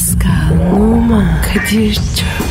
Pascal, Oman, Kadir çok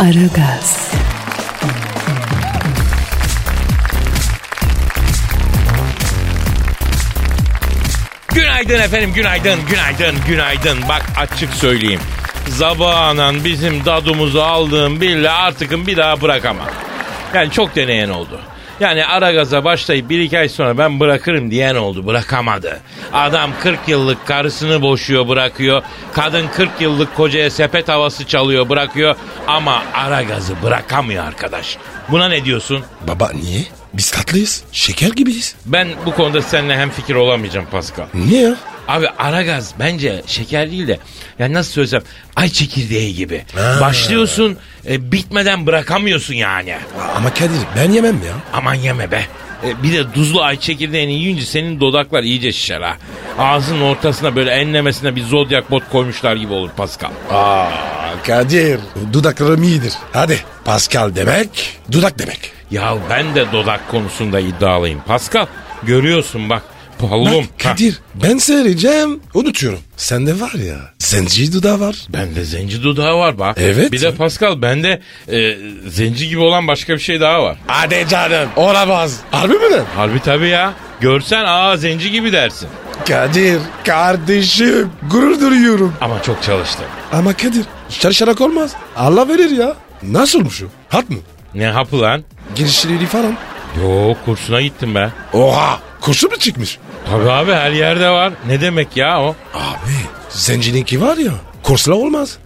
Aragaz, Günaydın efendim, günaydın, günaydın, günaydın. Bak açık söyleyeyim. Zabanan bizim dadumuzu aldığım bille artıkın bir daha bırakamam. Yani çok deneyen oldu. Yani ara gaza başlayıp bir iki ay sonra ben bırakırım diyen oldu. Bırakamadı. Adam 40 yıllık karısını boşuyor bırakıyor. Kadın 40 yıllık kocaya sepet havası çalıyor bırakıyor. Ama ara gazı bırakamıyor arkadaş. Buna ne diyorsun? Baba niye? Biz tatlıyız. Şeker gibiyiz. Ben bu konuda seninle hem fikir olamayacağım Pascal. Niye ya? Abi aragaz bence şeker değil de ya nasıl söylesem ay çekirdeği gibi. Ha. Başlıyorsun e, bitmeden bırakamıyorsun yani. Ama Kadir ben yemem ya. Aman yeme be. E, bir de tuzlu ay çekirdeğini yiyince senin dodaklar iyice şişer ha. Ağzının ortasına böyle enlemesine bir zodyak bot koymuşlar gibi olur Pascal. Aa Kadir. Dudaklarım iyidir. Hadi Pascal demek dudak demek. Ya ben de dodak konusunda iddialıyım Pascal. Görüyorsun bak. Pallum. Bak Kadir ben söyleyeceğim unutuyorum. Sende var ya zenci dudağı var. Bende zenci dudağı var bak. Evet. Bir de Pascal bende e, zenci gibi olan başka bir şey daha var. Hadi canım. Olamaz. Harbi mi lan? Harbi tabii ya. Görsen aa zenci gibi dersin. Kadir kardeşim gurur duyuyorum. Ama çok çalıştım. Ama Kadir çalışarak olmaz. Allah verir ya. Nasılmış o? Hat mı? Ne hapı lan? Girişleri falan. Yo kursuna gittim be. Oha kursu mu çıkmış? Tabii abi her yerde var. Ne demek ya o? Abi zencininki var ya kursla olmaz.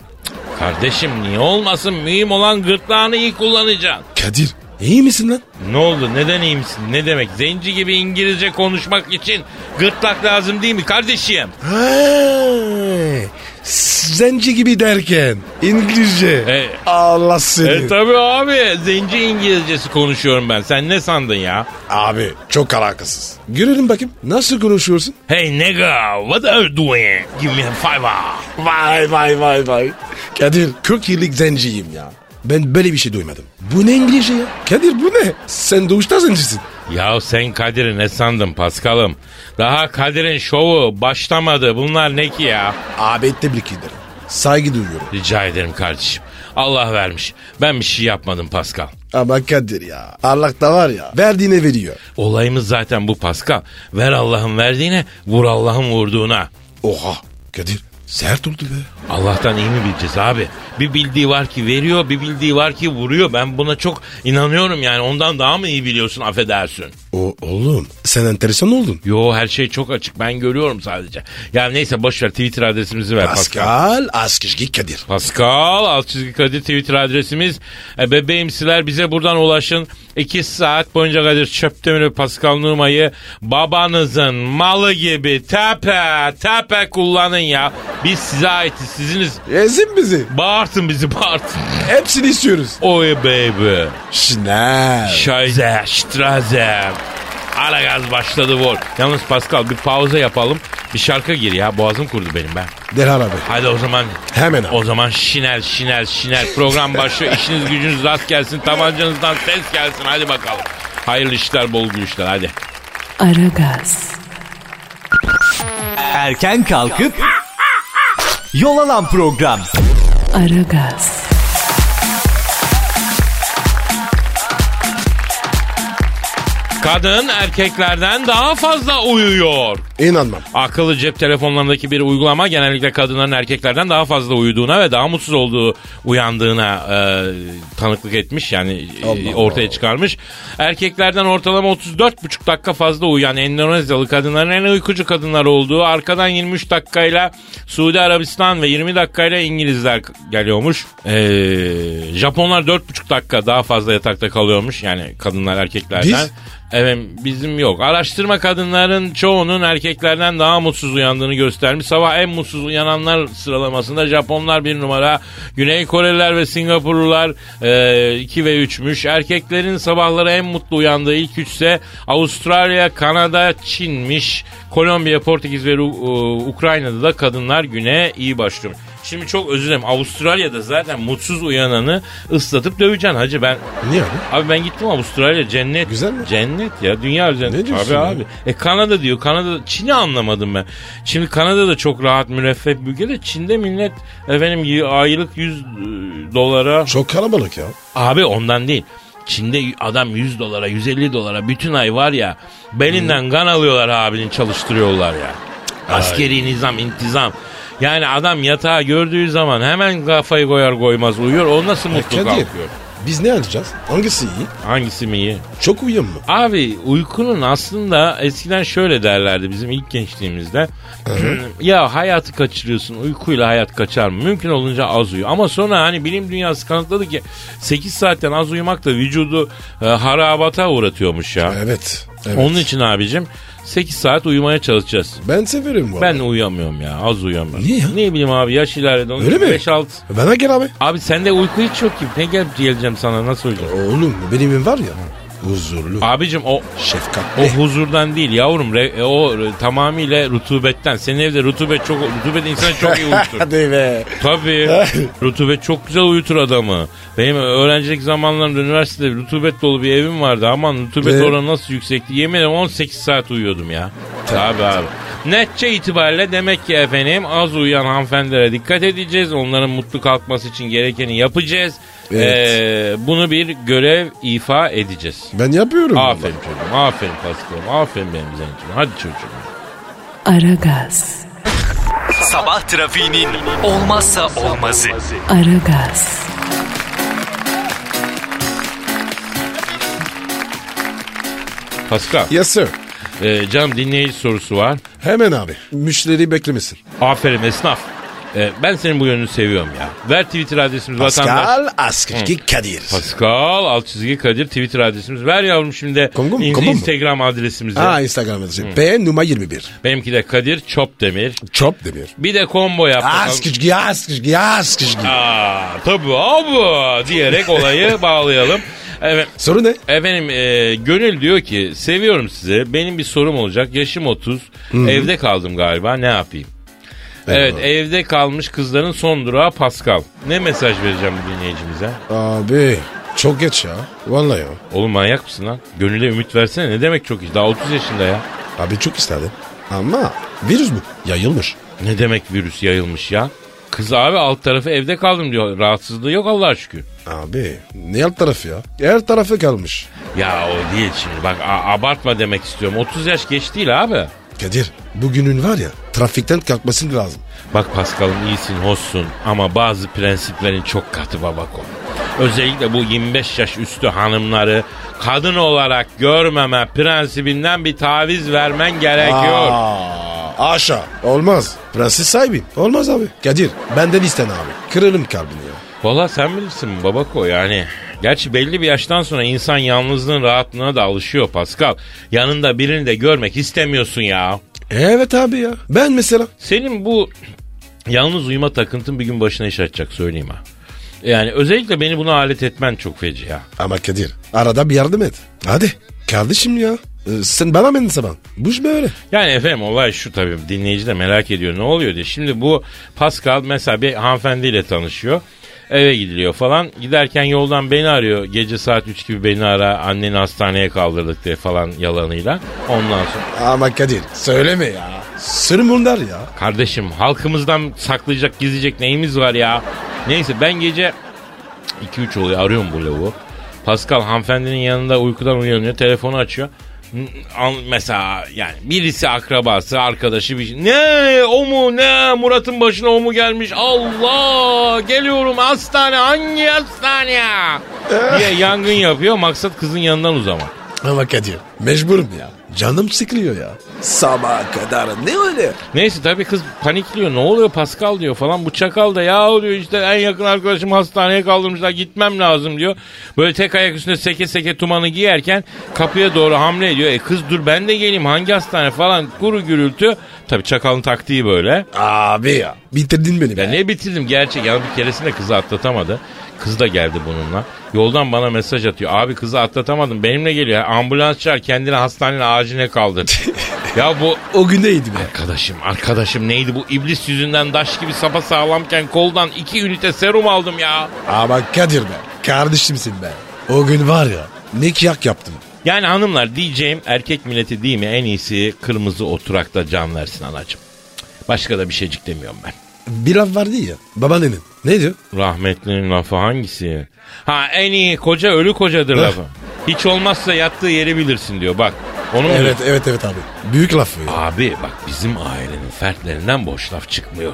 Kardeşim niye olmasın? Mühim olan gırtlağını iyi kullanacaksın. Kadir iyi misin lan? Ne oldu? Neden iyi misin? Ne demek? Zenci gibi İngilizce konuşmak için gırtlak lazım değil mi kardeşim? Ha, zenci gibi derken İngilizce. E, Allah seni. e tabii abi. Zenci İngilizcesi konuşuyorum ben. Sen ne sandın ya? Abi çok alakasız. Görelim bakayım nasıl konuşuyorsun? Hey nigga, what are you doing? Give me a fiver. Vay vay vay vay. Kadir 40 yıllık zenciyim ya. Ben böyle bir şey duymadım. Bu ne İngilizce ya? Kadir bu ne? Sen doğuşta zencisin. Ya sen Kadir'i ne sandın Paskal'ım? Daha Kadir'in şovu başlamadı. Bunlar ne ki ya? Abi tebrik ederim. Saygı duyuyorum. Rica ederim kardeşim. Allah vermiş. Ben bir şey yapmadım Paskal. Ama Kadir ya. Allah da var ya. Verdiğine veriyor. Olayımız zaten bu Paskal. Ver Allah'ın verdiğine, vur Allah'ın vurduğuna. Oha. Kadir sert oldu be. Allah'tan iyi mi bileceğiz abi? Bir bildiği var ki veriyor, bir bildiği var ki vuruyor. Ben buna çok inanıyorum yani. Ondan daha mı iyi biliyorsun affedersin? O oğlum sen enteresan oldun. Yo her şey çok açık. Ben görüyorum sadece. Ya neyse boş ver Twitter adresimizi ver Pascal. Pascal Askışki Kadir. Pascal alt çizgi Kadir Twitter adresimiz. E, bebeğimsiler bize buradan ulaşın. İki saat boyunca Kadir Çöptemir Pascal Numa'yı babanızın malı gibi tepe tepe kullanın ya. Biz size aitiz siziniz. Ezin bizi. Bağırtın bizi bağırtın. Hepsini istiyoruz. Oy baby. Şnel. Scheiße, Straße. Ara gaz başladı vol. Yalnız Pascal bir pauza yapalım. Bir şarkı gir ya. Boğazım kurdu benim ben. Derhal abi. Hadi o zaman Hemen abi. o zaman şinel şinel şinel program başlıyor. İşiniz gücünüz rast gelsin. Tabancanızdan ses gelsin. Hadi bakalım. Hayırlı işler bol gülüşler hadi. Aragaz, Erken kalkıp yol alan program. Aragaz, Kadın erkeklerden daha fazla uyuyor. İnanmam. Akıllı cep telefonlarındaki bir uygulama genellikle kadınların erkeklerden daha fazla uyuduğuna ve daha mutsuz olduğu uyandığına e, tanıklık etmiş yani e, Allah ortaya Allah. çıkarmış. Erkeklerden ortalama 34,5 dakika fazla uyuyan Endonezyalı kadınların en uykucu kadınlar olduğu arkadan 23 dakikayla Suudi Arabistan ve 20 dakikayla İngilizler geliyormuş. E, Japonlar 4,5 dakika daha fazla yatakta kalıyormuş yani kadınlar erkeklerden. Biz? Evet bizim yok. Araştırma kadınların çoğunun erkeklerden daha mutsuz uyandığını göstermiş. Sabah en mutsuz uyananlar sıralamasında Japonlar bir numara, Güney Koreliler ve Singapurlular 2 ve 3'müş. Erkeklerin sabahları en mutlu uyandığı ilk üçse Avustralya, Kanada, Çin'miş. Kolombiya, Portekiz ve e, Ukrayna'da da kadınlar güne iyi başlıyor. Şimdi çok özür dilerim. Avustralya'da zaten mutsuz uyananı ıslatıp döveceksin hacı ben. Niye abi? Abi ben gittim Avustralya cennet. Güzel mi? Cennet ya dünya üzerinde. Ne diyorsun abi ya? abi. E Kanada diyor. Kanada Çin'i anlamadım ben. Şimdi Kanada'da çok rahat müreffeh bir ülke de Çin'de millet efendim y- aylık 100 e, dolara. Çok kalabalık ya. Abi ondan değil. Çin'de adam 100 dolara 150 dolara bütün ay var ya belinden kan alıyorlar abinin çalıştırıyorlar ya. Askeri nizam intizam. Yani adam yatağı gördüğü zaman hemen kafayı koyar koymaz uyuyor. O nasıl mutlu Kadir. kalkıyor? Biz ne alacağız? Hangisi iyi? Hangisi mi iyi? Çok uyuyor mu? Abi uykunun aslında eskiden şöyle derlerdi bizim ilk gençliğimizde. ya hayatı kaçırıyorsun uykuyla hayat kaçar mı? Mümkün olunca az uyu. Ama sonra hani bilim dünyası kanıtladı ki 8 saatten az uyumak da vücudu e, harabata uğratıyormuş ya. Evet. evet. Onun için abicim 8 saat uyumaya çalışacağız. Ben severim bu Ben uyuyamıyorum ya az uyuyamıyorum. Niye ya? Ne bileyim abi yaş ilerledi. Öyle mi? 5-6. Bana gel abi. Abi sende uyku hiç yok ki. Ne gelip geleceğim sana nasıl uyuyacaksın? Oğlum benim var ya. Huzurlu. Abicim o Şefkatli. O huzurdan değil yavrum. Re- o re- tamamıyla rutubetten. Senin evde rutubet çok rutubet insanı çok iyi uyutur. Hadi be. Tabii. rutubet çok güzel uyutur adamı. Benim öğrencilik zamanlarımda üniversitede rutubet dolu bir evim vardı. Aman rutubet Ve- oranı nasıl yüksekti. Yemin ederim 18 saat uyuyordum ya. Tabii abi. Netçe itibariyle demek ki efendim az uyuyan hanımefendilere dikkat edeceğiz. Onların mutlu kalkması için gerekeni yapacağız. Evet. Ee, bunu bir görev ifa edeceğiz. Ben yapıyorum. Aferin çocuğum, aferin Paskal'ım, aferin benim zencim. Hadi çocuğum. Aragaz, Sabah trafiğinin olmazsa olmazı. Aragaz, Pascal, Yes sir. e, canım dinleyici sorusu var. Hemen abi. Müşteri beklemesin. Aferin esnaf. E, ben senin bu yönünü seviyorum ya. Ver Twitter adresimiz vatandaş. Pascal Askışki Kadir. Pascal alt çizgi Kadir Twitter adresimiz. Ver yavrum şimdi de Kongo mu? in- Kongo mu? Instagram adresimizi. Ha Instagram adresi. P numara 21. Benimki de Kadir Çopdemir. Çop demir. Bir de combo yap. bakalım. Askışki Askışki Askışki. Aa, tabii abi diyerek olayı bağlayalım. Evet. Soru ne? Efendim e, Gönül diyor ki seviyorum sizi. Benim bir sorum olacak. Yaşım 30. Evde kaldım galiba. Ne yapayım? Evet evde kalmış kızların son durağı Pascal. Ne mesaj vereceğim bu dinleyicimize? Abi çok geç ya. Vallahi ya. Oğlum manyak mısın lan? Gönül'e ümit versene. Ne demek çok iyi? Daha 30 yaşında ya. Abi çok isterdim. Ama virüs bu. Yayılmış. Ne demek virüs yayılmış ya? Kız abi alt tarafı evde kaldım diyor. Rahatsızlığı yok Allah'a şükür. Abi ne alt tarafı ya? Her tarafı kalmış. Ya o değil şimdi. Bak abartma demek istiyorum. 30 yaş geç değil abi. Kadir bugünün var ya trafikten kalkmasın lazım. Bak Paskal'ım iyisin, hoşsun ama bazı prensiplerin çok katı babako. Özellikle bu 25 yaş üstü hanımları kadın olarak görmeme prensibinden bir taviz vermen gerekiyor. Aa, aşağı. Olmaz. Prenses sahibiyim. Olmaz abi. Kadir benden isten abi. Kırarım kalbini ya. Valla sen bilirsin babako yani. Gerçi belli bir yaştan sonra insan yalnızlığın rahatlığına da alışıyor Pascal. Yanında birini de görmek istemiyorsun ya. Evet abi ya. Ben mesela. Senin bu yalnız uyuma takıntın bir gün başına iş açacak söyleyeyim ha. Yani özellikle beni buna alet etmen çok feci ya. Ama Kadir arada bir yardım et. Hadi. Kardeşim ya. Ee, sen bana mı zaman? Bu iş böyle. Yani efendim olay şu tabii dinleyici de merak ediyor ne oluyor diye. Şimdi bu Pascal mesela bir hanımefendiyle tanışıyor. Eve gidiliyor falan. Giderken yoldan beni arıyor. Gece saat 3 gibi beni ara. Anneni hastaneye kaldırdık diye falan yalanıyla. Ondan sonra Ama Kadir söyleme ya. Sırrım bunlar ya. kardeşim halkımızdan saklayacak gizleyecek neyimiz var ya. Neyse ben gece 2-3 oluyor arıyorum bu lavuğu. Pascal hanımefendinin yanında uykudan uyanıyor. Telefonu açıyor. Mesela yani birisi akrabası arkadaşı bir şey. Ne o mu ne? Murat'ın başına o mu gelmiş? Allah! Geliyorum hastane. Hangi hastane? Diye yangın yapıyor. Maksat kızın yanından uzamak. Ama Kadir mecburum ya. Canım sıkılıyor ya. Sabaha kadar ne öyle? Neyse tabii kız panikliyor. Ne oluyor Pascal diyor falan. Bu çakal da ya diyor işte en yakın arkadaşım hastaneye kaldırmışlar gitmem lazım diyor. Böyle tek ayak üstünde seke seke tumanı giyerken kapıya doğru hamle ediyor. E kız dur ben de geleyim hangi hastane falan kuru gürültü. Tabii çakalın taktiği böyle. Abi ya. Bitirdin beni Ya be. ne bitirdim gerçek. Ya bir keresinde kızı atlatamadı. Kız da geldi bununla. Yoldan bana mesaj atıyor. Abi kızı atlatamadım benimle geliyor. Ambulans çağır kendini hastanenin aciline kaldır. ya bu O gün neydi be? Arkadaşım arkadaşım neydi bu iblis yüzünden daş gibi sapa sağlamken koldan iki ünite serum aldım ya. Ama Kadir be. Kardeşimsin be. O gün var ya. Ne kıyak yaptım. Yani hanımlar diyeceğim erkek milleti değil mi en iyisi kırmızı oturakta can versin anacım. Başka da bir şeycik demiyorum ben. Bir laf vardı ya. Babaannenin. Ne diyor? Rahmetlinin lafı hangisi? Ha en iyi koca ölü kocadır lafı. Hiç olmazsa yattığı yeri bilirsin diyor bak. Onu Evet evet evet abi. Büyük laf ya. Abi bak bizim ailenin fertlerinden boş laf çıkmıyor.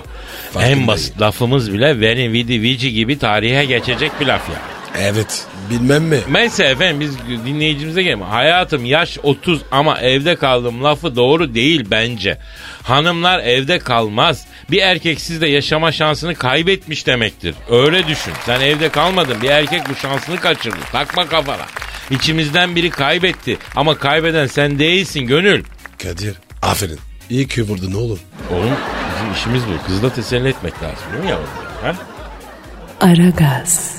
Farkındayım. En basit lafımız bile veni vidi vici gibi tarihe geçecek bir laf ya. Evet. Bilmem mi? Mesela efendim biz dinleyicimize gelelim. Hayatım yaş 30 ama evde kaldım lafı doğru değil bence. Hanımlar evde kalmaz. Bir erkek sizde yaşama şansını kaybetmiş demektir. Öyle düşün. Sen evde kalmadın. Bir erkek bu şansını kaçırdı. Takma kafana. İçimizden biri kaybetti. Ama kaybeden sen değilsin gönül. Kadir. Aferin. İyi ki vurdun oğlum. Oğlum bizim işimiz bu. Kızı da teselli etmek lazım değil mi yavrum? Ha? Aragaz,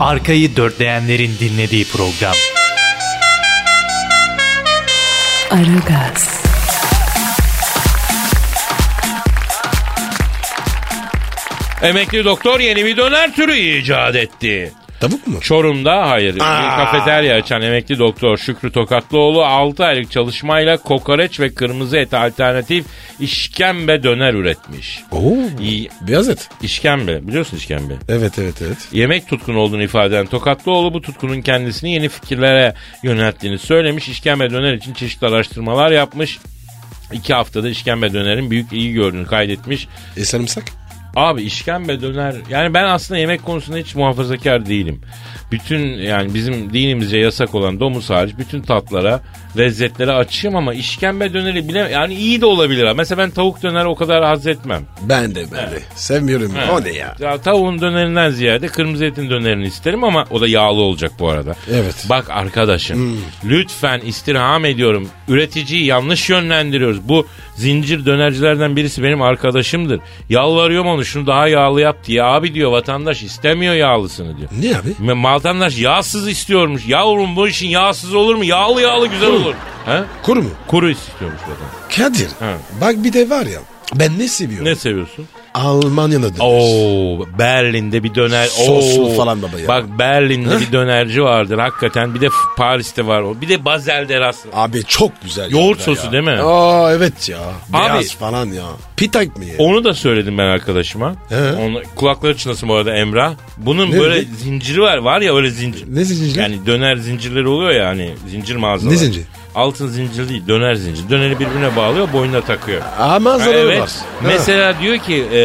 Arkayı dörtleyenlerin dinlediği program. Aragaz, Emekli doktor yeni bir döner türü icat etti. Tavuk mu? Çorum'da hayır bir Aa. kafeterya açan emekli doktor Şükrü Tokatlıoğlu 6 aylık çalışmayla kokoreç ve kırmızı et alternatif işkembe döner üretmiş. Oo. İyi. Beyaz et. İşkembe biliyorsun işkembe. Evet evet evet. Yemek tutkunu olduğunu ifade eden Tokatlıoğlu bu tutkunun kendisini yeni fikirlere yönelttiğini söylemiş. İşkembe döner için çeşitli araştırmalar yapmış. İki haftada işkembe dönerin büyük iyi gördüğünü kaydetmiş. E sarımsak? Abi işkembe döner yani ben aslında yemek konusunda hiç muhafazakar değilim. Bütün yani bizim dinimizce yasak olan domuz hariç bütün tatlara lezzetlere açığım ama işkembe döneri bile yani iyi de olabilir. ha. Mesela ben tavuk döner o kadar haz etmem. Ben de ben de. Sevmiyorum. O ne ya? Ya tavuğun dönerinden ziyade kırmızı etin dönerini isterim ama o da yağlı olacak bu arada. Evet. Bak arkadaşım lütfen istirham ediyorum. Üreticiyi yanlış yönlendiriyoruz. Bu zincir dönercilerden birisi benim arkadaşımdır. Yalvarıyorum onu şunu daha yağlı yap diye. Abi diyor vatandaş istemiyor yağlısını diyor. Ne abi? Ma- Vatandaş yağsız istiyormuş. Yavrum bu işin yağsız olur mu? Yağlı yağlı güzel olur. He? Kuru mu? Kuru istiyormuş vatandaş. Kadir. Ha. Bak bir de var ya. Ben ne seviyorum? Ne seviyorsun? Almanya'da döner. Oo Berlin'de bir döner. Soslu Oo. falan baba ya. Bak Berlin'de bir dönerci vardır hakikaten. Bir de Paris'te var o. Bir de Bazel'de rast. Abi çok güzel. Yoğurt yerler sosu ya. değil mi? Aa evet ya. Beyaz Abi- falan ya. Pitayk mı ya? Onu da söyledim ben arkadaşıma. He. Onu, kulakları çınlasın bu arada Emrah. Bunun Ne böyle dedi? zinciri var. Var ya öyle zincir. Ne zincirler? Yani döner zincirleri oluyor ya hani zincir mağazalar. Ne zincir? Altın zincir değil döner zincir. Döneri birbirine bağlıyor boynuna takıyor. Ama Ha, zararı evet. var. Ha. Mesela diyor ki e,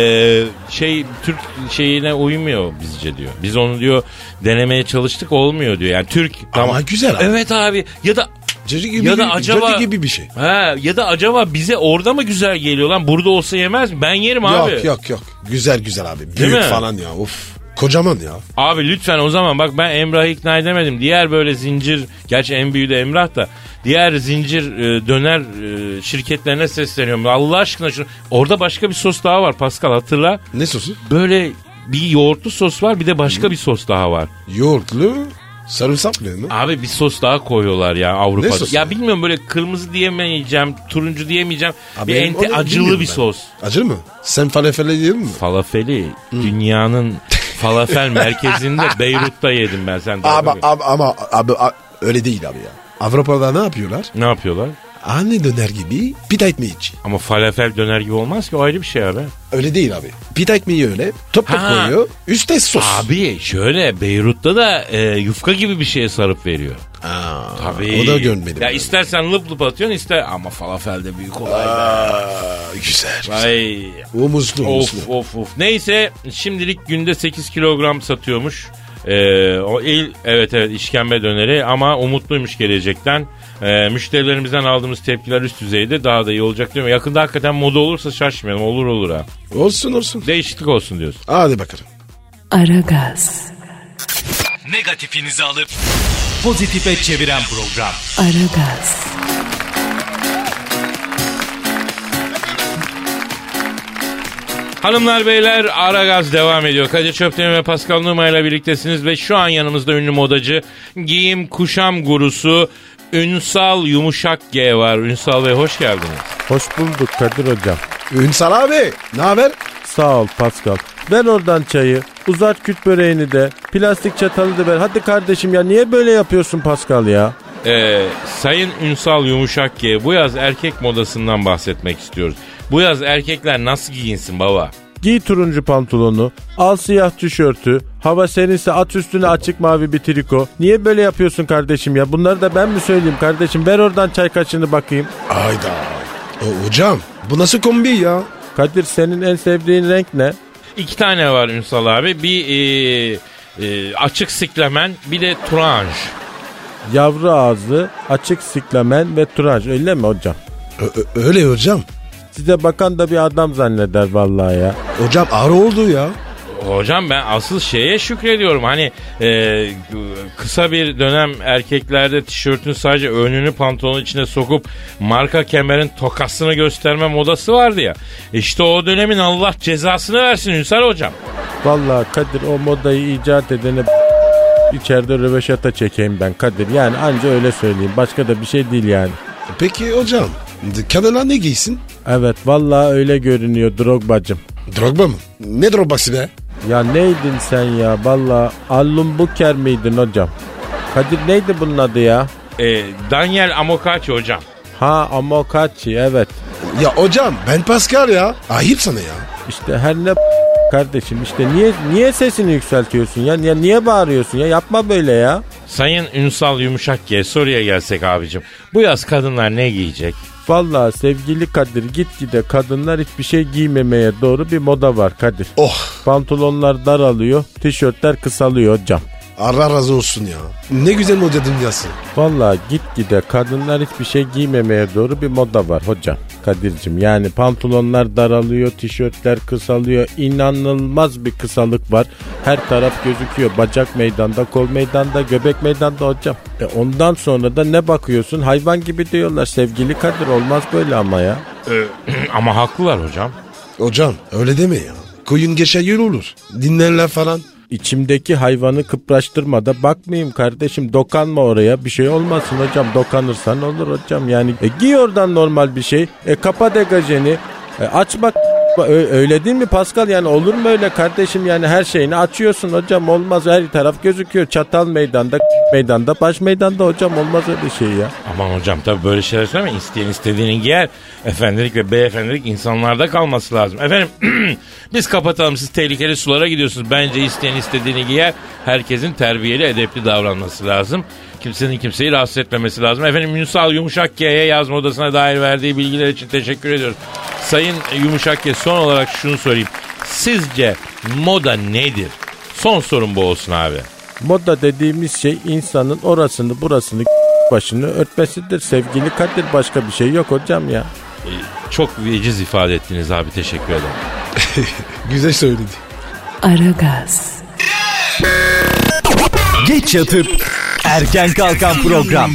şey Türk şeyine uymuyor bizce diyor. Biz onu diyor denemeye çalıştık olmuyor diyor. Yani Türk Ama güzel abi. Evet abi ya da Cacık gibi, ya da gibi- acaba gibi bir şey. Ha ya da acaba bize orada mı güzel geliyor lan? Burada olsa yemez mi? Ben yerim abi. Yok yok yok. Güzel güzel abi. Büyük mi? falan ya. Of. Kocaman ya. Abi lütfen o zaman bak ben Emrah'ı ikna edemedim. Diğer böyle zincir, gerçi en büyüğü de Emrah da. Diğer zincir e, döner e, şirketlerine sesleniyorum. Allah aşkına şunu. Orada başka bir sos daha var Pascal hatırla. Ne sosu? Böyle bir yoğurtlu sos var bir de başka bir sos daha var. Yoğurtlu. Sarımsaklı mı? Abi bir sos daha koyuyorlar ya Avrupa'da. sosu? Ya bilmiyorum böyle kırmızı diyemeyeceğim, turuncu diyemeyeceğim. Abi bir ente acılı bir ben. sos. Acır mı? Sen falafel yedin mi? Falafeli dünyanın falafel merkezinde Beyrut'ta yedim ben sen. Ama, ama, ama abi, a- öyle değil abi ya. Avrupa'da ne yapıyorlar? Ne yapıyorlar? Anne döner gibi pita ekmeği içi. Ama falafel döner gibi olmaz ki o ayrı bir şey abi. Öyle değil abi. Pita ekmeği öyle. Top top Ha. koyuyor. Üstte sos. Abi şöyle Beyrut'ta da e, yufka gibi bir şeye sarıp veriyor. Aa, Tabii. O da görmedim. Ya ben. istersen lıp lıp atıyorsun ister ama falafel de büyük olay be. Aa, güzel. Ay. O muslu Of of of. Neyse şimdilik günde 8 kilogram satıyormuş. Ee, o il evet evet işkembe döneri ama umutluymuş gelecekten. Ee, müşterilerimizden aldığımız tepkiler üst düzeyde daha da iyi olacak diyorum. Yakında hakikaten moda olursa şaşmayalım olur olur ha. Olsun olsun. Değişiklik olsun diyorsun. Hadi bakalım. Aragaz, Negatifinizi alıp pozitife çeviren program. Aragaz, Hanımlar beyler ara gaz devam ediyor. Kadir Çöpten ve Pascal Numa ile birliktesiniz ve şu an yanımızda ünlü modacı giyim kuşam gurusu Ünsal Yumuşak G var. Ünsal Bey hoş geldiniz. Hoş bulduk Kadir hocam. Ünsal abi ne haber? Sağ ol Pascal. Ver oradan çayı. Uzat küt böreğini de. Plastik çatalı da ver. Hadi kardeşim ya niye böyle yapıyorsun Pascal ya? Ee, Sayın Ünsal Yumuşak G bu yaz erkek modasından bahsetmek istiyoruz. Bu yaz erkekler nasıl giyinsin baba? Giy turuncu pantolonu, al siyah tişörtü, hava serinse at üstüne açık mavi bir triko. Niye böyle yapıyorsun kardeşim ya? Bunları da ben mi söyleyeyim kardeşim? Ver oradan çay kaşığını bakayım. Ayda. O, hocam bu nasıl kombi ya? Kadir senin en sevdiğin renk ne? İki tane var Ünsal abi. Bir e, e, açık siklemen bir de turanj. Yavru ağzı, açık siklamen ve turaj öyle mi hocam? Ö- öyle hocam. Size bakan da bir adam zanneder vallahi ya. Hocam ağrı oldu ya. Hocam ben asıl şeye şükrediyorum. Hani e, kısa bir dönem erkeklerde tişörtün sadece önünü pantolonun içine sokup marka kemerin tokasını gösterme modası vardı ya. İşte o dönemin Allah cezasını versin Ünsal hocam. Vallahi Kadir o modayı icat edene içeride röveşata çekeyim ben Kadir. Yani anca öyle söyleyeyim. Başka da bir şey değil yani. Peki hocam kadınlar ne giysin? Evet vallahi öyle görünüyor Drogba'cım. Drogba mı? Ne drogbası be? Ya neydin sen ya? Vallahi Allum Buker miydin hocam? Kadir neydi bunun adı ya? E, Daniel Amokachi hocam. Ha Amokachi evet. Ya hocam ben Pascal ya. Ayıp sana ya. İşte her ne kardeşim işte niye niye sesini yükseltiyorsun ya? ya niye bağırıyorsun ya? Yapma böyle ya. Sayın Ünsal Yumuşak G soruya gelsek abicim. Bu yaz kadınlar ne giyecek? Vallahi sevgili Kadir gitgide kadınlar hiçbir şey giymemeye doğru bir moda var Kadir. Oh Pantolonlar daralıyor, tişörtler kısalıyor hocam. Allah razı olsun ya. Ne güzel moda dünyası. Vallahi gitgide kadınlar hiçbir şey giymemeye doğru bir moda var hocam. Kadir'cim yani pantolonlar daralıyor, tişörtler kısalıyor. İnanılmaz bir kısalık var. Her taraf gözüküyor. Bacak meydanda, kol meydanda, göbek meydanda hocam. E ondan sonra da ne bakıyorsun? Hayvan gibi diyorlar sevgili Kadir. Olmaz böyle ama ya. E, ama haklılar hocam. Hocam öyle deme ya. Koyun geçer yıl olur. Dinlerler falan. İçimdeki hayvanı kıpraştırma da bakmayayım kardeşim dokanma oraya. Bir şey olmasın hocam dokanırsan olur hocam. Yani e, giy oradan normal bir şey. E, kapa degajeni. E, aç bak Ö- öyle değil mi Pascal yani olur mu öyle kardeşim yani her şeyini açıyorsun hocam olmaz her taraf gözüküyor çatal meydanda meydanda baş meydanda hocam olmaz öyle şey ya. Aman hocam tabii böyle şeyler söyleme. İsteyen istediğini giyer. Efendilik ve beyefendilik insanlarda kalması lazım. Efendim biz kapatalım siz tehlikeli sulara gidiyorsunuz. Bence isteyen istediğini giyer. Herkesin terbiyeli edepli davranması lazım. Kimsenin kimseyi rahatsız etmemesi lazım. Efendim Ünsal Yumuşak G'ye yazma odasına dair verdiği bilgiler için teşekkür ediyoruz. Sayın Yumuşak G son olarak şunu sorayım. Sizce moda nedir? Son sorun bu olsun abi. Moda dediğimiz şey insanın orasını burasını başını örtmesidir sevgili Kadir başka bir şey yok hocam ya. Ee, Çok veciz ifade ettiniz abi teşekkür ederim. Güzel söyledi. Aragaz, Geç yatıp erken kalkan program.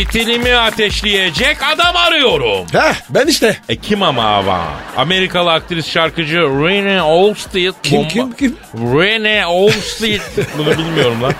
Fitilimi ateşleyecek adam arıyorum. Heh ben işte. E kim ama ama? Amerikalı aktris şarkıcı Rene Olstead. Kim, kim, kim? Rene Olstead. Bunu bilmiyorum lan.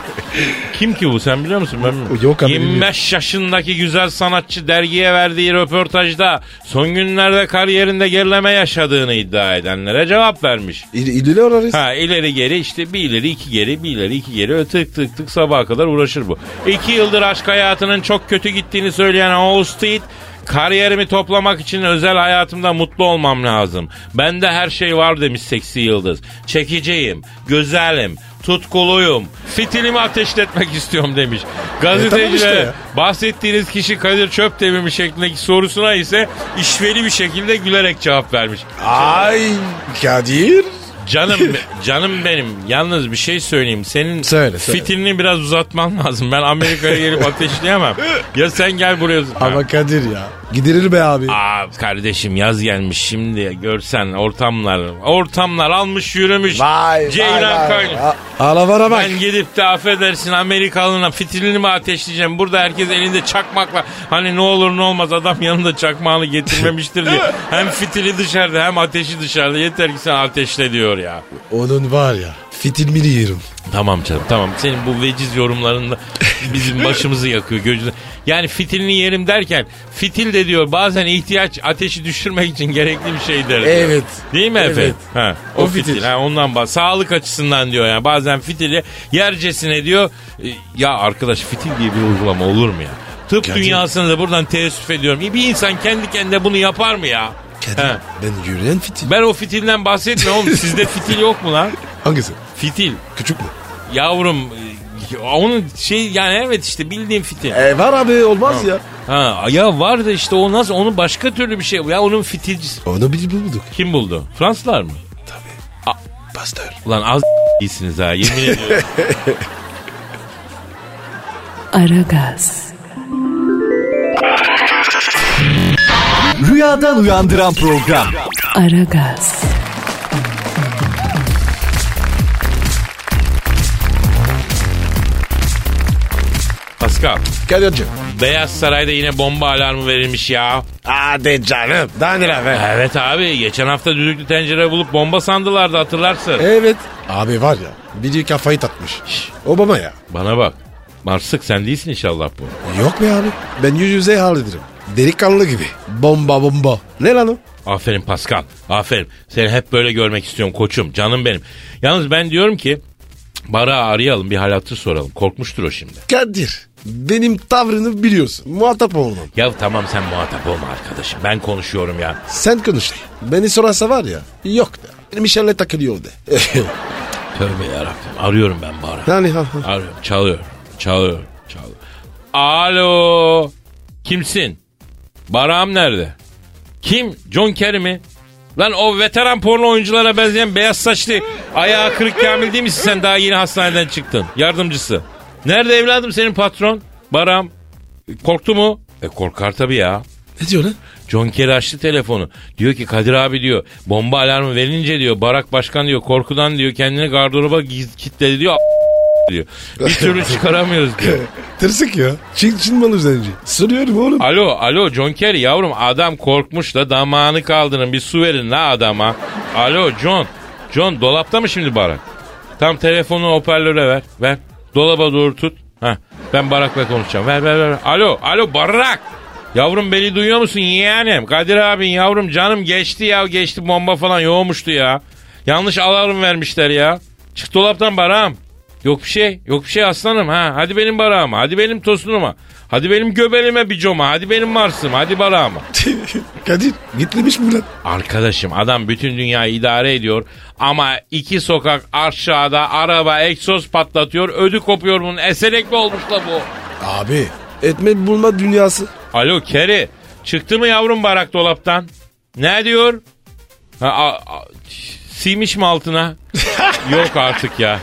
Kim ki bu sen biliyor musun? Ben. Yok abi, 25 yaşındaki güzel sanatçı dergiye verdiği röportajda son günlerde kariyerinde gerileme yaşadığını iddia edenlere cevap vermiş. İl, ileri. Ha ileri geri işte bir ileri iki geri bir ileri iki geri tık tık tık sabaha kadar uğraşır bu. İki yıldır aşk hayatının çok kötü gittiğini söyleyen Olstead kariyerimi toplamak için özel hayatımda mutlu olmam lazım. Bende her şey var demiş seksi yıldız. Çekiciyim, güzelim, tutkuluyum. Fitilimi ateşletmek istiyorum demiş. Gazetecilere işte ya. bahsettiğiniz kişi Kadir Çöptemir şeklindeki sorusuna ise işveli bir şekilde gülerek cevap vermiş. Ay Kadir. Canım canım benim. Yalnız bir şey söyleyeyim. Senin Söyle, söyle. fitilini biraz uzatman lazım. Ben Amerika'ya gelip ateşleyemem. Ya sen gel buraya. Ama Kadir ya. Giderir be abi. Aa kardeşim yaz gelmiş şimdi görsen ortamlar ortamlar almış yürümüş Vay Ceylan. A- Alavara bak. Ben gidip de affedersin Amerikalına fitilini mi ateşleyeceğim? Burada herkes elinde çakmakla hani ne olur ne olmaz adam yanında çakmağını getirmemiştir diye. Hem fitili dışarıda hem ateşi dışarıda yeter ki sen ateşle diyor ya. Onun var ya. Fitilmini yerim. Tamam canım tamam. Senin bu veciz yorumlarında bizim başımızı yakıyor. Gözünü. Yani fitilini yerim derken fitil de diyor bazen ihtiyaç ateşi düşürmek için gerekli bir şeydir. diyor. Evet. Değil mi Evet. efendim? Ha, o, O fitil. fitil. Ha, ondan bak. Sağlık açısından diyor yani. Bazen fitili yercesine diyor. e, Ya arkadaş fitil diye bir uygulama olur mu ya? Tıp Gerçekten. dünyasını da buradan teessüf ediyorum. Bir insan kendi kendine bunu yapar mı ya? Kadir Ha. ben yürüyen fitil. Ben o fitilden bahsetmiyorum oğlum. Sizde fitil yok mu lan? Hangisi? Fitil. Küçük mü? Yavrum e, onun şey yani evet işte bildiğim fitil. E var abi olmaz ya. Ha ya var da işte o nasıl onun başka türlü bir şey. Ya onun fitilcisi. Onu biz bulduk. Kim buldu? Fransızlar mı? Tabii. Pastör. Ulan az iyisiniz ha yemin ediyorum. Aragaz, Rüyadan uyandıran program. Aragaz, Pascal. Kadir'cim. Beyaz Saray'da yine bomba alarmı verilmiş ya. Hadi canım. Daha neler be? Evet abi geçen hafta düdüklü tencere bulup bomba sandılardı hatırlarsın. Evet. Abi var ya. Biri kafayı takmış. Şş, Obama ya. Bana bak. Marsık sen değilsin inşallah bu. Yok be abi. Ben yüz yüze hallederim. Delikanlı gibi. Bomba bomba. Ne lan o? Aferin Pascal. Aferin. Seni hep böyle görmek istiyorum koçum. Canım benim. Yalnız ben diyorum ki Bara arayalım bir hal hatır soralım. Korkmuştur o şimdi. Kadir. Benim tavrını biliyorsun. Muhatap olmam. Ya tamam sen muhatap olma arkadaşım. Ben konuşuyorum ya. Sen konuş. Beni sorarsa var ya. Yok da. Benim işlerle takılıyor de. Tövbe yarabbim. Arıyorum ben Bara. yani ha, ha. Arıyorum. Çalıyor. Çalıyor. Çalıyor. Alo. Kimsin? Baram nerede? Kim? John Kerry mi? Lan o veteran porno oyunculara benzeyen beyaz saçlı ayağı kırık Kamil değil misin sen daha yeni hastaneden çıktın? Yardımcısı. Nerede evladım senin patron? Baram. Korktu mu? E korkar tabii ya. Ne diyor lan? John Kerry açtı telefonu. Diyor ki Kadir abi diyor bomba alarmı verince diyor Barak Başkan diyor korkudan diyor kendini gardıroba giz- kilitledi diyor diyor. Bir türlü çıkaramıyoruz diyor. Tırsık ya. Çin Çin malı zenci. Soruyorum oğlum. Alo alo John Kerry yavrum adam korkmuş da damağını kaldırın bir su verin la adama. Alo John. John dolapta mı şimdi Barak? Tam telefonu hoparlöre ver. Ver. Dolaba doğru tut. Heh, ben Barak'la konuşacağım. Ver ver ver. Alo alo Barak. Yavrum beni duyuyor musun yeğenim? Kadir abin yavrum canım geçti ya geçti bomba falan yoğmuştu ya. Yanlış alarm vermişler ya. Çık dolaptan Barak'ım. Yok bir şey yok bir şey aslanım ha. Hadi benim Barak'ıma hadi benim tosunuma. Hadi benim göbelime bicoma hadi benim Mars'ım hadi Barak'ıma. Kadir gitmemiş mi lan? Arkadaşım adam bütün dünyayı idare ediyor ama iki sokak aşağıda araba egzoz patlatıyor ödü kopuyor bunun eserekli olmuş da bu. Abi etme bulma dünyası. Alo Keri çıktı mı yavrum barak dolaptan? Ne diyor? Ha, a, a, siymiş mi altına? Yok artık ya.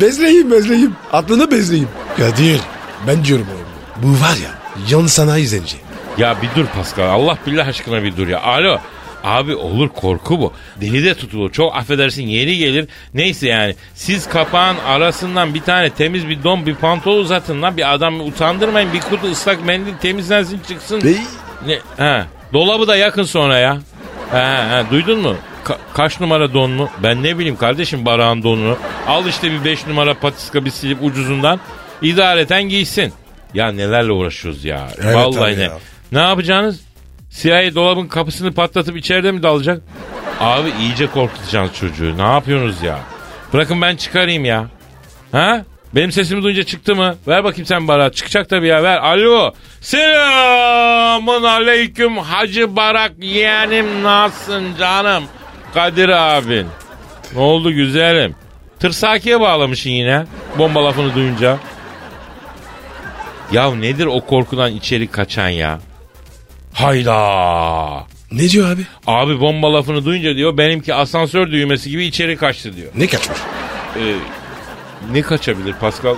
Bezleyeyim bezleyeyim. Aklını bezleyeyim. Kadir ben diyorum oğlum. Bu var ya yan sanayi zenci. Ya bir dur Pascal Allah billah aşkına bir dur ya. Alo. Abi olur korku bu. Deli de tutulur. Çok affedersin yeri gelir. Neyse yani siz kapağın arasından bir tane temiz bir don bir pantol uzatın lan. Bir adamı utandırmayın. Bir kutu ıslak mendil temizlensin çıksın. Bey Ne? Ha. Dolabı da yakın sonra ya. Ha, ha, duydun mu? Ka- kaç numara don mu? Ben ne bileyim kardeşim barağın donunu. Al işte bir 5 numara patiska bir silip ucuzundan. İdareten giysin. Ya nelerle uğraşıyoruz ya. Evet Vallahi ne. ya. Ne yapacaksınız? CIA dolabın kapısını patlatıp içeride mi dalacak? Abi iyice korkutacaksınız çocuğu. Ne yapıyorsunuz ya? Bırakın ben çıkarayım ya. Ha? Benim sesimi duyunca çıktı mı? Ver bakayım sen Barak. Çıkacak tabii ya ver. Alo. Selamun aleyküm Hacı Barak yeğenim nasılsın canım? Kadir abin. Ne oldu güzelim? Tırsakiye bağlamışsın yine. Bomba lafını duyunca. Ya nedir o korkudan içeri kaçan ya? Hayda. Ne diyor abi? Abi bomba lafını duyunca diyor benimki asansör düğmesi gibi içeri kaçtı diyor. Ne kaçmış? Ee, ne kaçabilir Pascal?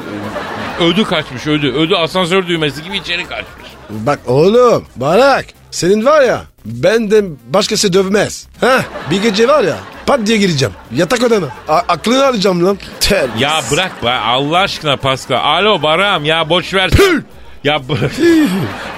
Ee, ödü kaçmış ödü. Ödü asansör düğmesi gibi içeri kaçmış. Bak oğlum Barak senin var ya benden başkası dövmez. Ha bir gece var ya pat diye gireceğim yatak odana. A- aklını alacağım lan. Tel. Ya bırak be Allah aşkına Pascal. Alo Baram ya boş ver. ya bırak.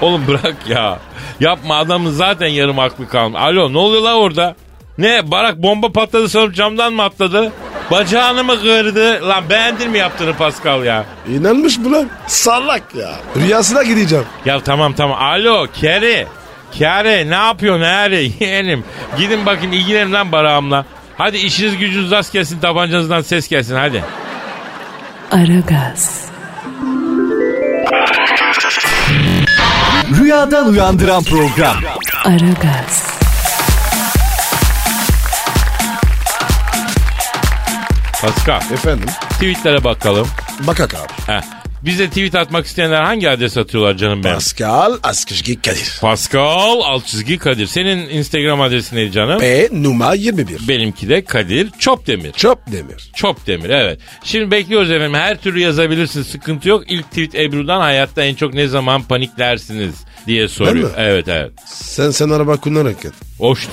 Oğlum bırak ya. Yapma adamın zaten yarım aklı kalmış. Alo ne oluyor la orada? Ne Barak bomba patladı sanıp camdan mı atladı? Bacağını mı kırdı? Lan beğendin mi yaptığını Pascal ya? İnanmış bu lan. Salak ya. Rüyasına gideceğim. Ya tamam tamam. Alo Keri. Keri ne yapıyorsun Eri? Yeğenim. Gidin bakın ilgilenin lan Barak'ımla. Hadi işiniz gücünüz rast gelsin tabancanızdan ses gelsin hadi. Aragaz, Rüyadan uyandıran program. Aragaz, Pascal Efendim? tweetlere bakalım. Bakak abi. Heh. Bize tweet atmak isteyenler hangi adres atıyorlar canım benim? Pascal Askışgi Kadir. Pascal alt çizgi Kadir. Senin Instagram adresin neydi canım? P numara 21. Benimki de Kadir Çopdemir. Çöp demir. Çopdemir evet. Şimdi bekliyoruz efendim. Her türlü yazabilirsiniz. Sıkıntı yok. İlk tweet Ebru'dan hayatta en çok ne zaman paniklersiniz diye soruyor. mi? Evet evet. Sen sen araba kullanırken. Hoşt.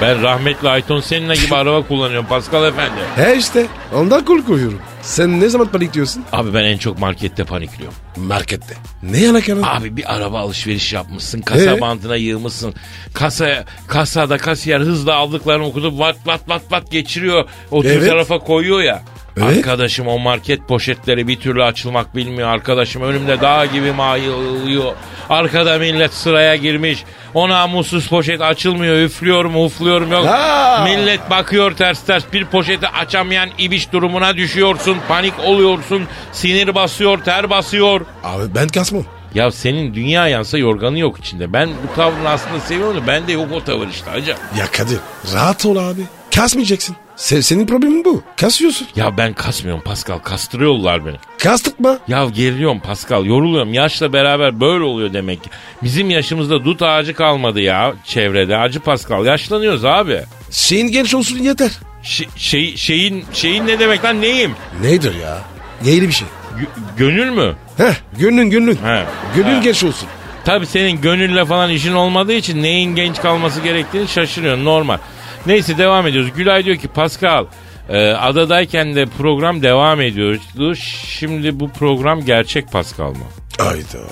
Ben rahmetli Ayton seninle gibi araba kullanıyorum Pascal efendi. He işte ondan kul koyuyorum. Sen ne zaman panikliyorsun? Abi ben en çok markette panikliyorum. Markette. Ne alakalı? Abi bir araba alışveriş yapmışsın. Kasa Ee? bandına yığmışsın. Kasaya, kasada kasiyer hızla aldıklarını okutup vat vat vat vat geçiriyor. O Evet. tarafa koyuyor ya. Evet. Arkadaşım o market poşetleri bir türlü açılmak bilmiyor. Arkadaşım önümde dağ gibi mayılıyor. Arkada millet sıraya girmiş. O namussuz poşet açılmıyor. Üflüyorum ufluyorum yok. Ha. Millet bakıyor ters ters. Bir poşeti açamayan ibiş durumuna düşüyorsun. Panik oluyorsun. Sinir basıyor, ter basıyor. Abi ben kasmam. Ya senin dünya yansa yorganı yok içinde. Ben bu tavrını aslında seviyorum da bende yok o tavır işte hacı. Ya Kadir rahat ol abi. Kasmayacaksın. Se- senin problemin bu. Kasıyorsun. Ya ben kasmıyorum Pascal kastırıyorlar beni. Kastırma. Ya geriliyorum Pascal yoruluyorum. Yaşla beraber böyle oluyor demek ki. Bizim yaşımızda dut ağacı kalmadı ya çevrede. Acı Pascal yaşlanıyoruz abi. Şeyin genç olsun yeter. Ş- şey, şeyin şeyin ne demek lan neyim? Nedir ya? Yeni bir şey. Gö- gönül mü? Heh gönlün gönlün. He. Gönül He. genç olsun. Tabii senin gönülle falan işin olmadığı için neyin genç kalması gerektiğini şaşırıyorsun normal. Neyse devam ediyoruz. Gülay diyor ki Pascal e, adadayken de program devam ediyordu. Şimdi bu program gerçek Pascal mı? Ayda.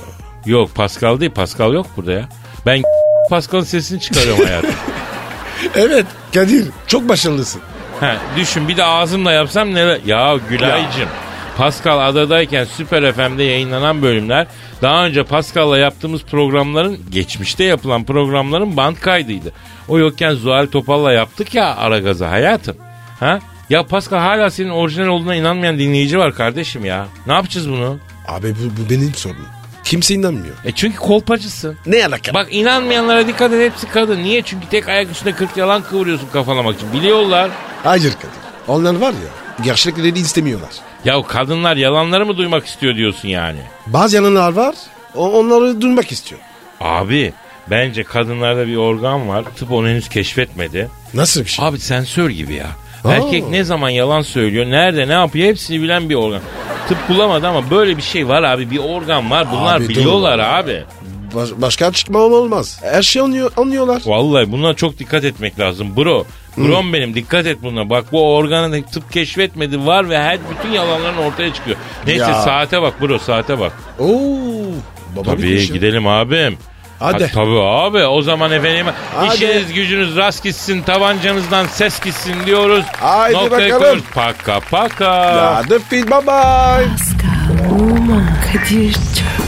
Yok Pascal değil Pascal yok burada ya. Ben Pascal'ın sesini çıkarıyorum hayatım. Evet Kadir çok başarılısın. Ha, düşün bir de ağzımla yapsam neler... Ya Gülay'cım Pascal adadayken Süper FM'de yayınlanan bölümler daha önce Pascal'la yaptığımız programların geçmişte yapılan programların band kaydıydı. O yokken Zuhal Topal'la yaptık ya Aragaz'a hayatım. Ha? Ya Pascal hala senin orijinal olduğuna inanmayan dinleyici var kardeşim ya. Ne yapacağız bunu? Abi bu, bu benim sorunum. Kimse inanmıyor. E çünkü kolpacısın. Ne alaka? Bak inanmayanlara dikkat et hepsi kadın. Niye? Çünkü tek ayak üstünde 40 yalan kıvırıyorsun kafalamak için. Biliyorlar. Hayır Kadir. Onlar var ya gerçekleri istemiyorlar. Ya kadınlar yalanları mı duymak istiyor diyorsun yani? Bazı yalanlar var o- onları duymak istiyor. Abi bence kadınlarda bir organ var. Tıp onu henüz keşfetmedi. Nasıl bir şey? Abi sensör gibi ya. Aa. Erkek ne zaman yalan söylüyor, nerede ne yapıyor hepsini bilen bir organ. Tıp bulamadı ama böyle bir şey var abi. Bir organ var. Bunlar Abi, biliyorlar doğru. abi. Baş- başka açıklama olmaz. Her şey anlıyor, anlıyorlar. Vallahi buna çok dikkat etmek lazım bro. Brom benim dikkat et buna. Bak bu organı da tıp keşfetmedi var ve her bütün yalanların ortaya çıkıyor. Neyse Ya. saate bak bro saate bak. Oo. Baba Tabii gidelim abim. Hadi. Ha, tabii abi o zaman efendim Hadi. işiniz gücünüz rast gitsin tabancanızdan ses gitsin diyoruz. Haydi bakalım. koyuyoruz. Paka paka. Ya the feed bye bye. Pascal, Oman, Kadir çok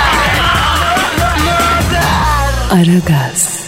Aragaz.